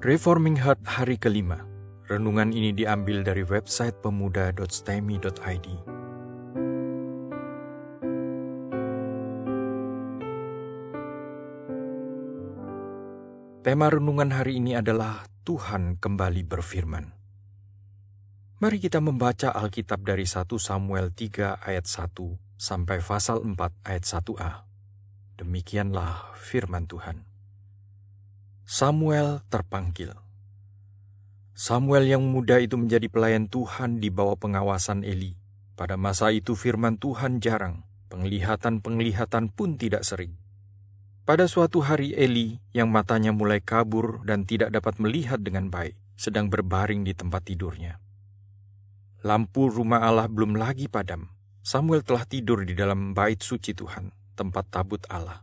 Reforming Heart hari kelima. Renungan ini diambil dari website pemuda.stemi.id. Tema renungan hari ini adalah Tuhan kembali berfirman. Mari kita membaca Alkitab dari 1 Samuel 3 ayat 1 sampai pasal 4 ayat 1a. Demikianlah firman Tuhan. Samuel terpanggil. Samuel yang muda itu menjadi pelayan Tuhan di bawah pengawasan Eli. Pada masa itu firman Tuhan jarang, penglihatan-penglihatan pun tidak sering. Pada suatu hari Eli yang matanya mulai kabur dan tidak dapat melihat dengan baik, sedang berbaring di tempat tidurnya. Lampu rumah Allah belum lagi padam. Samuel telah tidur di dalam bait suci Tuhan, tempat tabut Allah.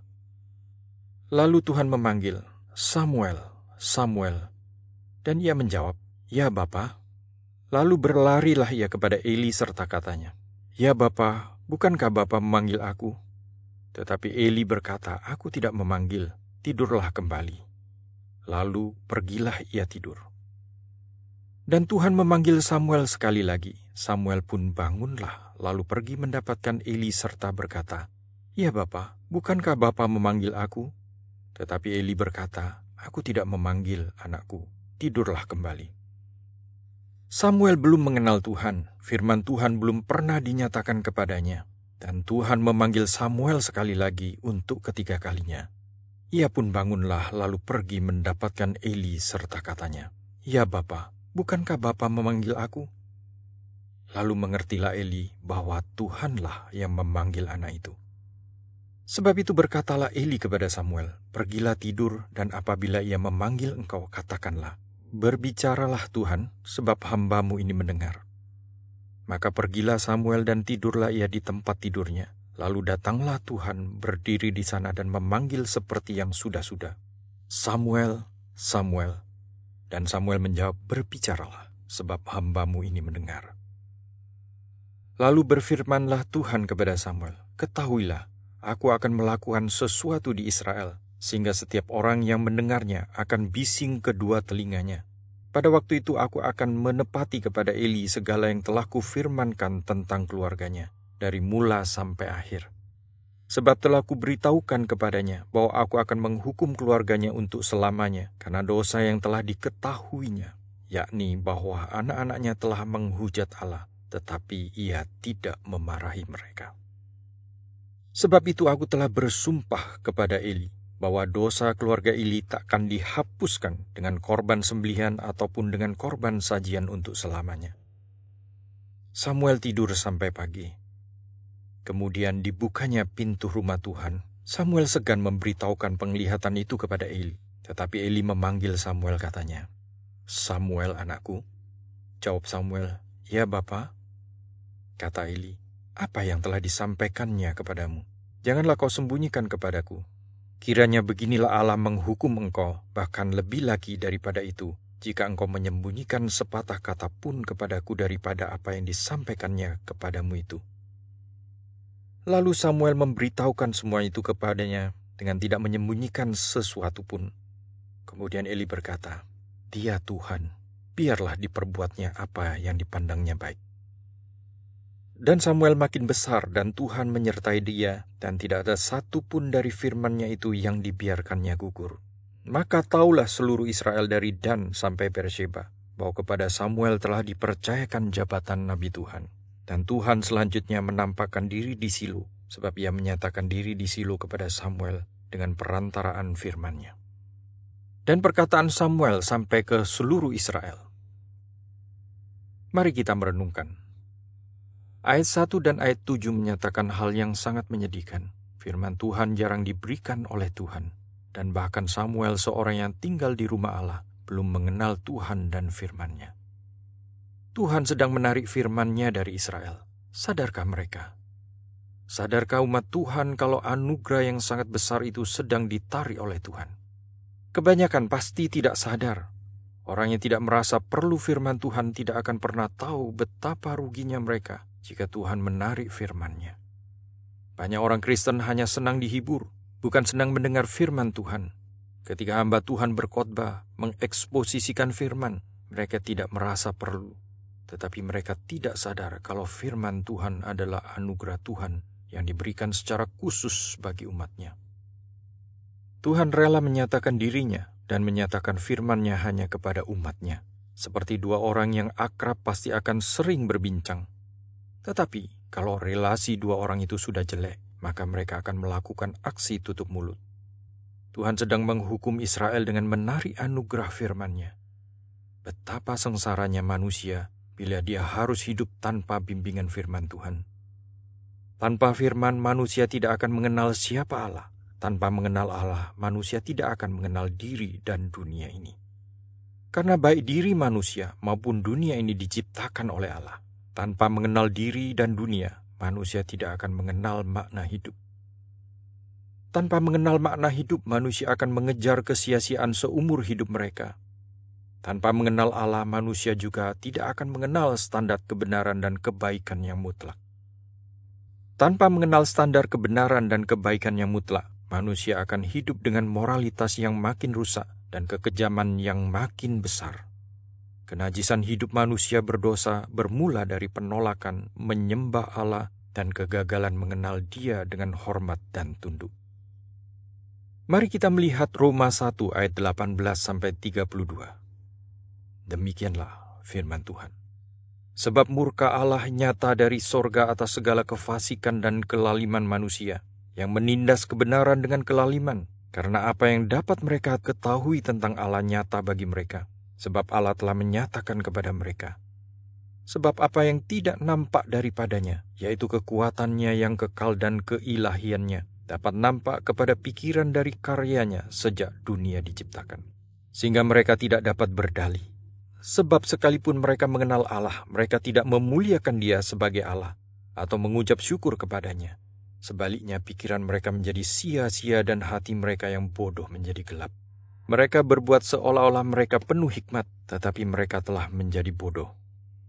Lalu Tuhan memanggil, Samuel, Samuel. Dan ia menjawab, Ya Bapa. Lalu berlarilah ia kepada Eli serta katanya, Ya Bapa, bukankah Bapa memanggil aku? Tetapi Eli berkata, Aku tidak memanggil, tidurlah kembali. Lalu pergilah ia tidur. Dan Tuhan memanggil Samuel sekali lagi. Samuel pun bangunlah, lalu pergi mendapatkan Eli serta berkata, Ya Bapa, bukankah Bapa memanggil aku? Tetapi Eli berkata, Aku tidak memanggil anakku, tidurlah kembali. Samuel belum mengenal Tuhan, firman Tuhan belum pernah dinyatakan kepadanya, dan Tuhan memanggil Samuel sekali lagi untuk ketiga kalinya. Ia pun bangunlah lalu pergi mendapatkan Eli serta katanya, Ya Bapa, bukankah Bapa memanggil aku? Lalu mengertilah Eli bahwa Tuhanlah yang memanggil anak itu. Sebab itu berkatalah Eli kepada Samuel, Pergilah tidur, dan apabila ia memanggil engkau, katakanlah, Berbicaralah Tuhan, sebab hambamu ini mendengar. Maka pergilah Samuel dan tidurlah ia di tempat tidurnya. Lalu datanglah Tuhan berdiri di sana dan memanggil seperti yang sudah-sudah. Samuel, Samuel. Dan Samuel menjawab, berbicaralah, sebab hambamu ini mendengar. Lalu berfirmanlah Tuhan kepada Samuel, ketahuilah, aku akan melakukan sesuatu di Israel, sehingga setiap orang yang mendengarnya akan bising kedua telinganya. Pada waktu itu aku akan menepati kepada Eli segala yang telah kufirmankan tentang keluarganya, dari mula sampai akhir. Sebab telah kuberitahukan kepadanya bahwa aku akan menghukum keluarganya untuk selamanya karena dosa yang telah diketahuinya, yakni bahwa anak-anaknya telah menghujat Allah, tetapi ia tidak memarahi mereka. Sebab itu aku telah bersumpah kepada Eli bahwa dosa keluarga Eli takkan dihapuskan dengan korban sembelihan ataupun dengan korban sajian untuk selamanya. Samuel tidur sampai pagi. Kemudian dibukanya pintu rumah Tuhan. Samuel segan memberitahukan penglihatan itu kepada Eli. Tetapi Eli memanggil Samuel katanya, Samuel anakku. Jawab Samuel, Ya Bapa. Kata Eli, apa yang telah disampaikannya kepadamu? Janganlah kau sembunyikan kepadaku. Kiranya beginilah Allah menghukum engkau, bahkan lebih lagi daripada itu, jika engkau menyembunyikan sepatah kata pun kepadaku daripada apa yang disampaikannya kepadamu itu. Lalu Samuel memberitahukan semua itu kepadanya dengan tidak menyembunyikan sesuatu pun. Kemudian Eli berkata, Dia Tuhan, biarlah diperbuatnya apa yang dipandangnya baik. Dan Samuel makin besar dan Tuhan menyertai dia dan tidak ada satu pun dari firmannya itu yang dibiarkannya gugur. Maka taulah seluruh Israel dari Dan sampai Beersheba bahwa kepada Samuel telah dipercayakan jabatan Nabi Tuhan. Dan Tuhan selanjutnya menampakkan diri di Silo, sebab ia menyatakan diri di Silo kepada Samuel dengan perantaraan firman-Nya. Dan perkataan Samuel sampai ke seluruh Israel. Mari kita merenungkan. Ayat 1 dan ayat 7 menyatakan hal yang sangat menyedihkan. Firman Tuhan jarang diberikan oleh Tuhan. Dan bahkan Samuel seorang yang tinggal di rumah Allah belum mengenal Tuhan dan firman-Nya. Tuhan sedang menarik firman-Nya dari Israel. Sadarkah mereka? Sadarkah umat Tuhan kalau anugerah yang sangat besar itu sedang ditarik oleh Tuhan? Kebanyakan pasti tidak sadar. Orang yang tidak merasa perlu firman Tuhan tidak akan pernah tahu betapa ruginya mereka jika Tuhan menarik firman-Nya. Banyak orang Kristen hanya senang dihibur, bukan senang mendengar firman Tuhan. Ketika hamba Tuhan berkhotbah, mengeksposisikan firman, mereka tidak merasa perlu, tetapi mereka tidak sadar kalau firman Tuhan adalah anugerah Tuhan yang diberikan secara khusus bagi umatnya. Tuhan rela menyatakan dirinya dan menyatakan firman-Nya hanya kepada umatnya. Seperti dua orang yang akrab pasti akan sering berbincang. Tetapi kalau relasi dua orang itu sudah jelek, maka mereka akan melakukan aksi tutup mulut. Tuhan sedang menghukum Israel dengan menarik anugerah firman-Nya. Betapa sengsaranya manusia bila dia harus hidup tanpa bimbingan firman Tuhan. Tanpa firman, manusia tidak akan mengenal siapa Allah. Tanpa mengenal Allah, manusia tidak akan mengenal diri dan dunia ini. Karena baik diri manusia maupun dunia ini diciptakan oleh Allah. Tanpa mengenal diri dan dunia, manusia tidak akan mengenal makna hidup. Tanpa mengenal makna hidup, manusia akan mengejar kesia-siaan seumur hidup mereka. Tanpa mengenal Allah, manusia juga tidak akan mengenal standar kebenaran dan kebaikan yang mutlak. Tanpa mengenal standar kebenaran dan kebaikan yang mutlak, manusia akan hidup dengan moralitas yang makin rusak dan kekejaman yang makin besar. Kenajisan hidup manusia berdosa bermula dari penolakan menyembah Allah dan kegagalan mengenal Dia dengan hormat dan tunduk. Mari kita melihat Roma 1 ayat 18 sampai 32. Demikianlah firman Tuhan. Sebab murka Allah nyata dari sorga atas segala kefasikan dan kelaliman manusia, yang menindas kebenaran dengan kelaliman, karena apa yang dapat mereka ketahui tentang Allah nyata bagi mereka, sebab Allah telah menyatakan kepada mereka. Sebab apa yang tidak nampak daripadanya, yaitu kekuatannya yang kekal dan keilahiannya, dapat nampak kepada pikiran dari karyanya sejak dunia diciptakan. Sehingga mereka tidak dapat berdalih. Sebab sekalipun mereka mengenal Allah, mereka tidak memuliakan dia sebagai Allah atau mengucap syukur kepadanya. Sebaliknya pikiran mereka menjadi sia-sia dan hati mereka yang bodoh menjadi gelap. Mereka berbuat seolah-olah mereka penuh hikmat, tetapi mereka telah menjadi bodoh.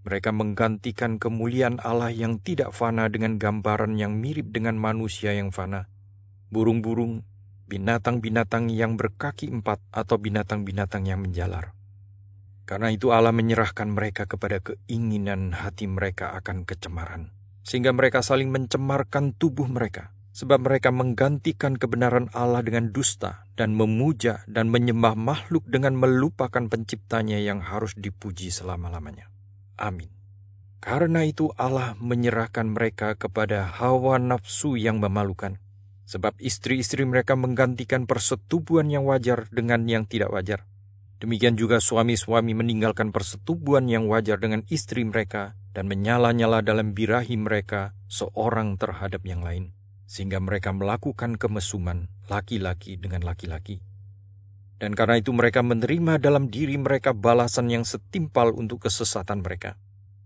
Mereka menggantikan kemuliaan Allah yang tidak fana dengan gambaran yang mirip dengan manusia yang fana, burung-burung, binatang-binatang yang berkaki empat, atau binatang-binatang yang menjalar. Karena itu Allah menyerahkan mereka kepada keinginan hati mereka akan kecemaran, sehingga mereka saling mencemarkan tubuh mereka, sebab mereka menggantikan kebenaran Allah dengan dusta dan memuja dan menyembah makhluk dengan melupakan penciptanya yang harus dipuji selama-lamanya. Amin. Karena itu Allah menyerahkan mereka kepada hawa nafsu yang memalukan, Sebab istri-istri mereka menggantikan persetubuhan yang wajar dengan yang tidak wajar. Demikian juga suami-suami meninggalkan persetubuhan yang wajar dengan istri mereka dan menyala-nyala dalam birahi mereka seorang terhadap yang lain, sehingga mereka melakukan kemesuman laki-laki dengan laki-laki. Dan karena itu mereka menerima dalam diri mereka balasan yang setimpal untuk kesesatan mereka.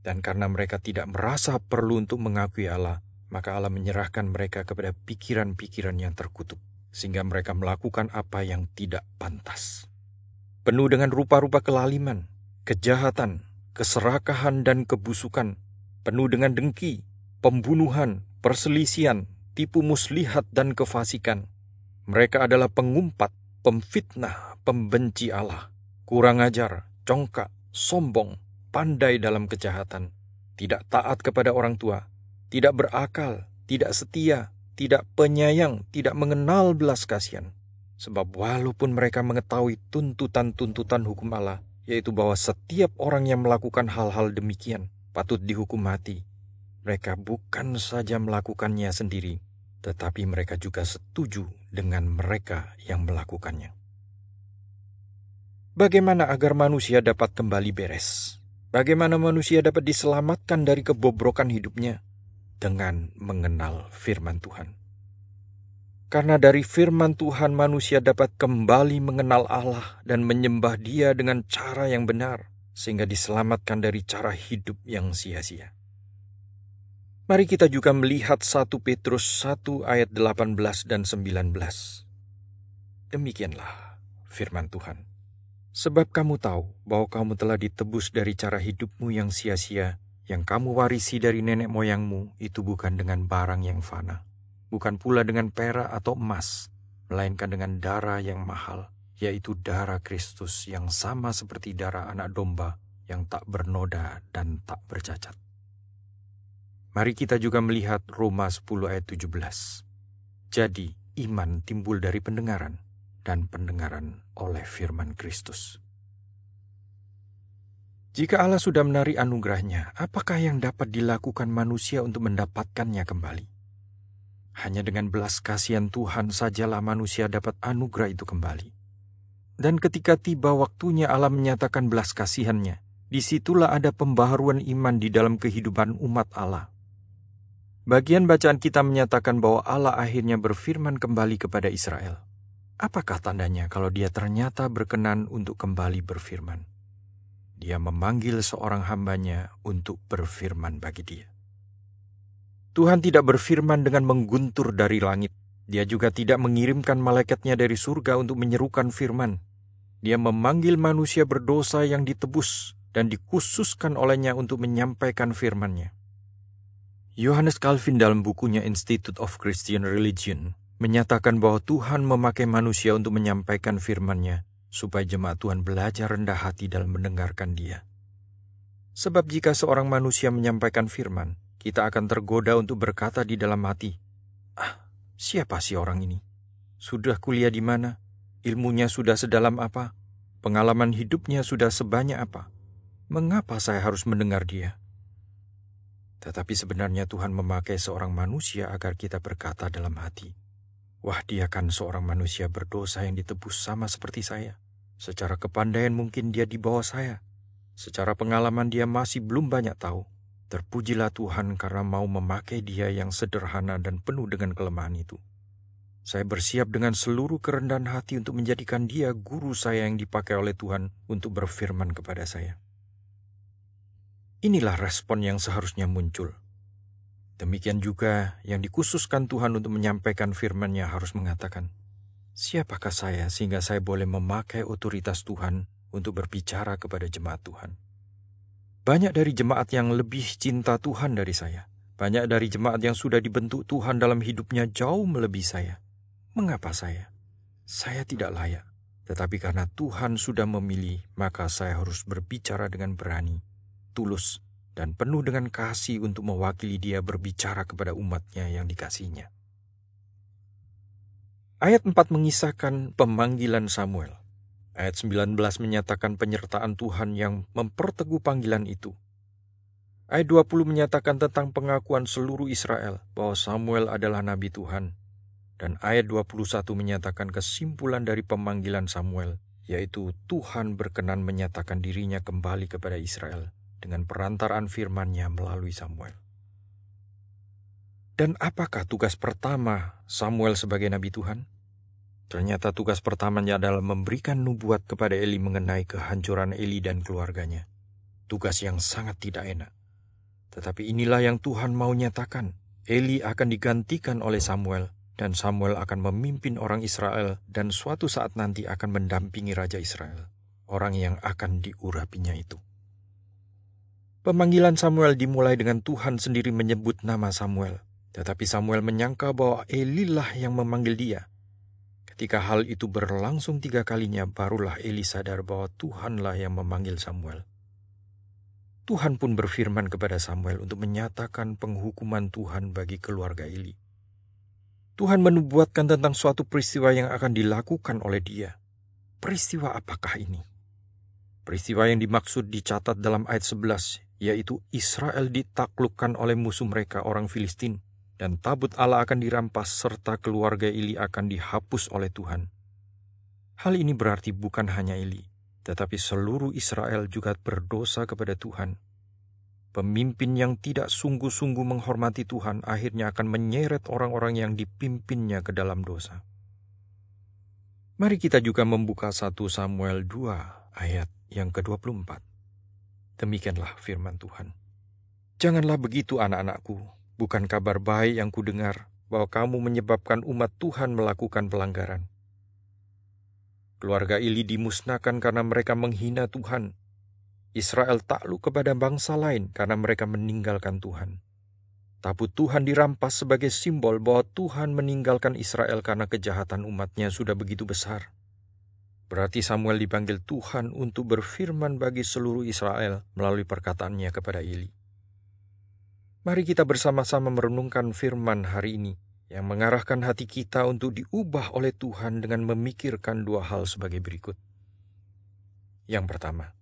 Dan karena mereka tidak merasa perlu untuk mengakui Allah, maka Allah menyerahkan mereka kepada pikiran-pikiran yang terkutuk, sehingga mereka melakukan apa yang tidak pantas. Penuh dengan rupa-rupa kelaliman, kejahatan, keserakahan, dan kebusukan, penuh dengan dengki, pembunuhan, perselisian, tipu muslihat, dan kefasikan. Mereka adalah pengumpat, pemfitnah, pembenci Allah, kurang ajar, congkak, sombong, pandai dalam kejahatan, tidak taat kepada orang tua, tidak berakal, tidak setia, tidak penyayang, tidak mengenal belas kasihan. Sebab walaupun mereka mengetahui tuntutan-tuntutan hukum Allah, yaitu bahwa setiap orang yang melakukan hal-hal demikian patut dihukum mati, mereka bukan saja melakukannya sendiri, tetapi mereka juga setuju dengan mereka yang melakukannya. Bagaimana agar manusia dapat kembali beres? Bagaimana manusia dapat diselamatkan dari kebobrokan hidupnya? dengan mengenal firman Tuhan. Karena dari firman Tuhan manusia dapat kembali mengenal Allah dan menyembah Dia dengan cara yang benar, sehingga diselamatkan dari cara hidup yang sia-sia. Mari kita juga melihat 1 Petrus 1 ayat 18 dan 19. Demikianlah firman Tuhan. Sebab kamu tahu bahwa kamu telah ditebus dari cara hidupmu yang sia-sia yang kamu warisi dari nenek moyangmu itu bukan dengan barang yang fana, bukan pula dengan perak atau emas, melainkan dengan darah yang mahal, yaitu darah Kristus yang sama seperti darah anak domba yang tak bernoda dan tak bercacat. Mari kita juga melihat Roma 10 ayat 17. Jadi, iman timbul dari pendengaran, dan pendengaran oleh firman Kristus. Jika Allah sudah menarik anugerahnya, apakah yang dapat dilakukan manusia untuk mendapatkannya kembali? Hanya dengan belas kasihan Tuhan sajalah manusia dapat anugerah itu kembali. Dan ketika tiba waktunya Allah menyatakan belas kasihannya, di situlah ada pembaharuan iman di dalam kehidupan umat Allah. Bagian bacaan kita menyatakan bahwa Allah akhirnya berfirman kembali kepada Israel. Apakah tandanya kalau dia ternyata berkenan untuk kembali berfirman? dia memanggil seorang hambanya untuk berfirman bagi dia. Tuhan tidak berfirman dengan mengguntur dari langit. Dia juga tidak mengirimkan malaikatnya dari surga untuk menyerukan firman. Dia memanggil manusia berdosa yang ditebus dan dikhususkan olehnya untuk menyampaikan firman-Nya. Yohanes Calvin dalam bukunya Institute of Christian Religion menyatakan bahwa Tuhan memakai manusia untuk menyampaikan firman-Nya supaya jemaat Tuhan belajar rendah hati dalam mendengarkan Dia. Sebab jika seorang manusia menyampaikan firman, kita akan tergoda untuk berkata di dalam hati, "Ah, siapa sih orang ini? Sudah kuliah di mana? Ilmunya sudah sedalam apa? Pengalaman hidupnya sudah sebanyak apa? Mengapa saya harus mendengar dia?" Tetapi sebenarnya Tuhan memakai seorang manusia agar kita berkata dalam hati, Wah, dia kan seorang manusia berdosa yang ditebus sama seperti saya. Secara kepandaian mungkin dia di bawah saya. Secara pengalaman dia masih belum banyak tahu. Terpujilah Tuhan karena mau memakai dia yang sederhana dan penuh dengan kelemahan itu. Saya bersiap dengan seluruh kerendahan hati untuk menjadikan dia guru saya yang dipakai oleh Tuhan untuk berfirman kepada saya. Inilah respon yang seharusnya muncul. Demikian juga yang dikhususkan Tuhan untuk menyampaikan firman-Nya harus mengatakan, Siapakah saya sehingga saya boleh memakai otoritas Tuhan untuk berbicara kepada jemaat Tuhan? Banyak dari jemaat yang lebih cinta Tuhan dari saya. Banyak dari jemaat yang sudah dibentuk Tuhan dalam hidupnya jauh melebihi saya. Mengapa saya? Saya tidak layak. Tetapi karena Tuhan sudah memilih, maka saya harus berbicara dengan berani, tulus, dan penuh dengan kasih untuk mewakili dia berbicara kepada umatnya yang dikasihnya. Ayat 4 mengisahkan pemanggilan Samuel. Ayat 19 menyatakan penyertaan Tuhan yang memperteguh panggilan itu. Ayat 20 menyatakan tentang pengakuan seluruh Israel bahwa Samuel adalah nabi Tuhan. Dan ayat 21 menyatakan kesimpulan dari pemanggilan Samuel, yaitu Tuhan berkenan menyatakan dirinya kembali kepada Israel dengan perantaraan firman-Nya melalui Samuel. Dan apakah tugas pertama Samuel sebagai nabi Tuhan? Ternyata tugas pertamanya adalah memberikan nubuat kepada Eli mengenai kehancuran Eli dan keluarganya. Tugas yang sangat tidak enak. Tetapi inilah yang Tuhan mau nyatakan. Eli akan digantikan oleh Samuel, dan Samuel akan memimpin orang Israel dan suatu saat nanti akan mendampingi Raja Israel, orang yang akan diurapinya itu. Pemanggilan Samuel dimulai dengan Tuhan sendiri menyebut nama Samuel. Tetapi Samuel menyangka bahwa Eli lah yang memanggil dia. Ketika hal itu berlangsung tiga kalinya, barulah Eli sadar bahwa Tuhanlah yang memanggil Samuel. Tuhan pun berfirman kepada Samuel untuk menyatakan penghukuman Tuhan bagi keluarga Eli. Tuhan menubuatkan tentang suatu peristiwa yang akan dilakukan oleh dia. Peristiwa apakah ini? Peristiwa yang dimaksud dicatat dalam ayat 11 yaitu Israel ditaklukkan oleh musuh mereka orang Filistin, dan tabut Allah akan dirampas serta keluarga Eli akan dihapus oleh Tuhan. Hal ini berarti bukan hanya Eli, tetapi seluruh Israel juga berdosa kepada Tuhan. Pemimpin yang tidak sungguh-sungguh menghormati Tuhan akhirnya akan menyeret orang-orang yang dipimpinnya ke dalam dosa. Mari kita juga membuka 1 Samuel 2 ayat yang ke-24. Demikianlah firman Tuhan. Janganlah begitu anak-anakku, bukan kabar baik yang kudengar bahwa kamu menyebabkan umat Tuhan melakukan pelanggaran. Keluarga Ili dimusnahkan karena mereka menghina Tuhan. Israel takluk kepada bangsa lain karena mereka meninggalkan Tuhan. Tabut Tuhan dirampas sebagai simbol bahwa Tuhan meninggalkan Israel karena kejahatan umatnya sudah begitu besar. Berarti Samuel dipanggil Tuhan untuk berfirman bagi seluruh Israel melalui perkataannya kepada Eli. Mari kita bersama-sama merenungkan firman hari ini yang mengarahkan hati kita untuk diubah oleh Tuhan dengan memikirkan dua hal sebagai berikut. Yang pertama,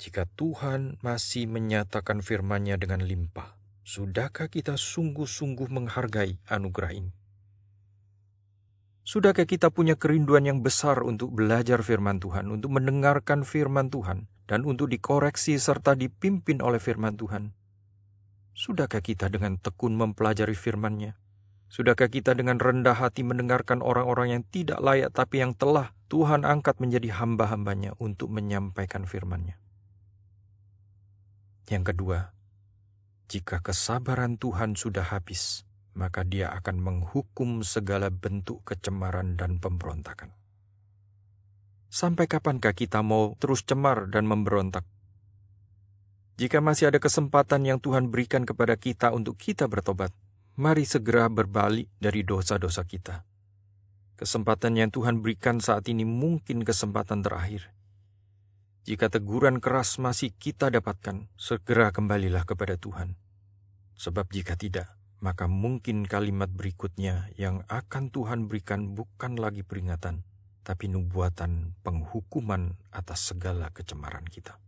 jika Tuhan masih menyatakan firman-Nya dengan limpah, sudahkah kita sungguh-sungguh menghargai anugerah ini? Sudahkah kita punya kerinduan yang besar untuk belajar firman Tuhan, untuk mendengarkan firman Tuhan, dan untuk dikoreksi serta dipimpin oleh firman Tuhan? Sudahkah kita dengan tekun mempelajari firman-Nya? Sudahkah kita dengan rendah hati mendengarkan orang-orang yang tidak layak tapi yang telah Tuhan angkat menjadi hamba-hambanya untuk menyampaikan firman-Nya? Yang kedua, jika kesabaran Tuhan sudah habis, maka dia akan menghukum segala bentuk kecemaran dan pemberontakan. Sampai kapankah kita mau terus cemar dan memberontak? Jika masih ada kesempatan yang Tuhan berikan kepada kita untuk kita bertobat, mari segera berbalik dari dosa-dosa kita. Kesempatan yang Tuhan berikan saat ini mungkin kesempatan terakhir. Jika teguran keras masih kita dapatkan, segera kembalilah kepada Tuhan. Sebab jika tidak, maka mungkin kalimat berikutnya yang akan Tuhan berikan bukan lagi peringatan, tapi nubuatan penghukuman atas segala kecemaran kita.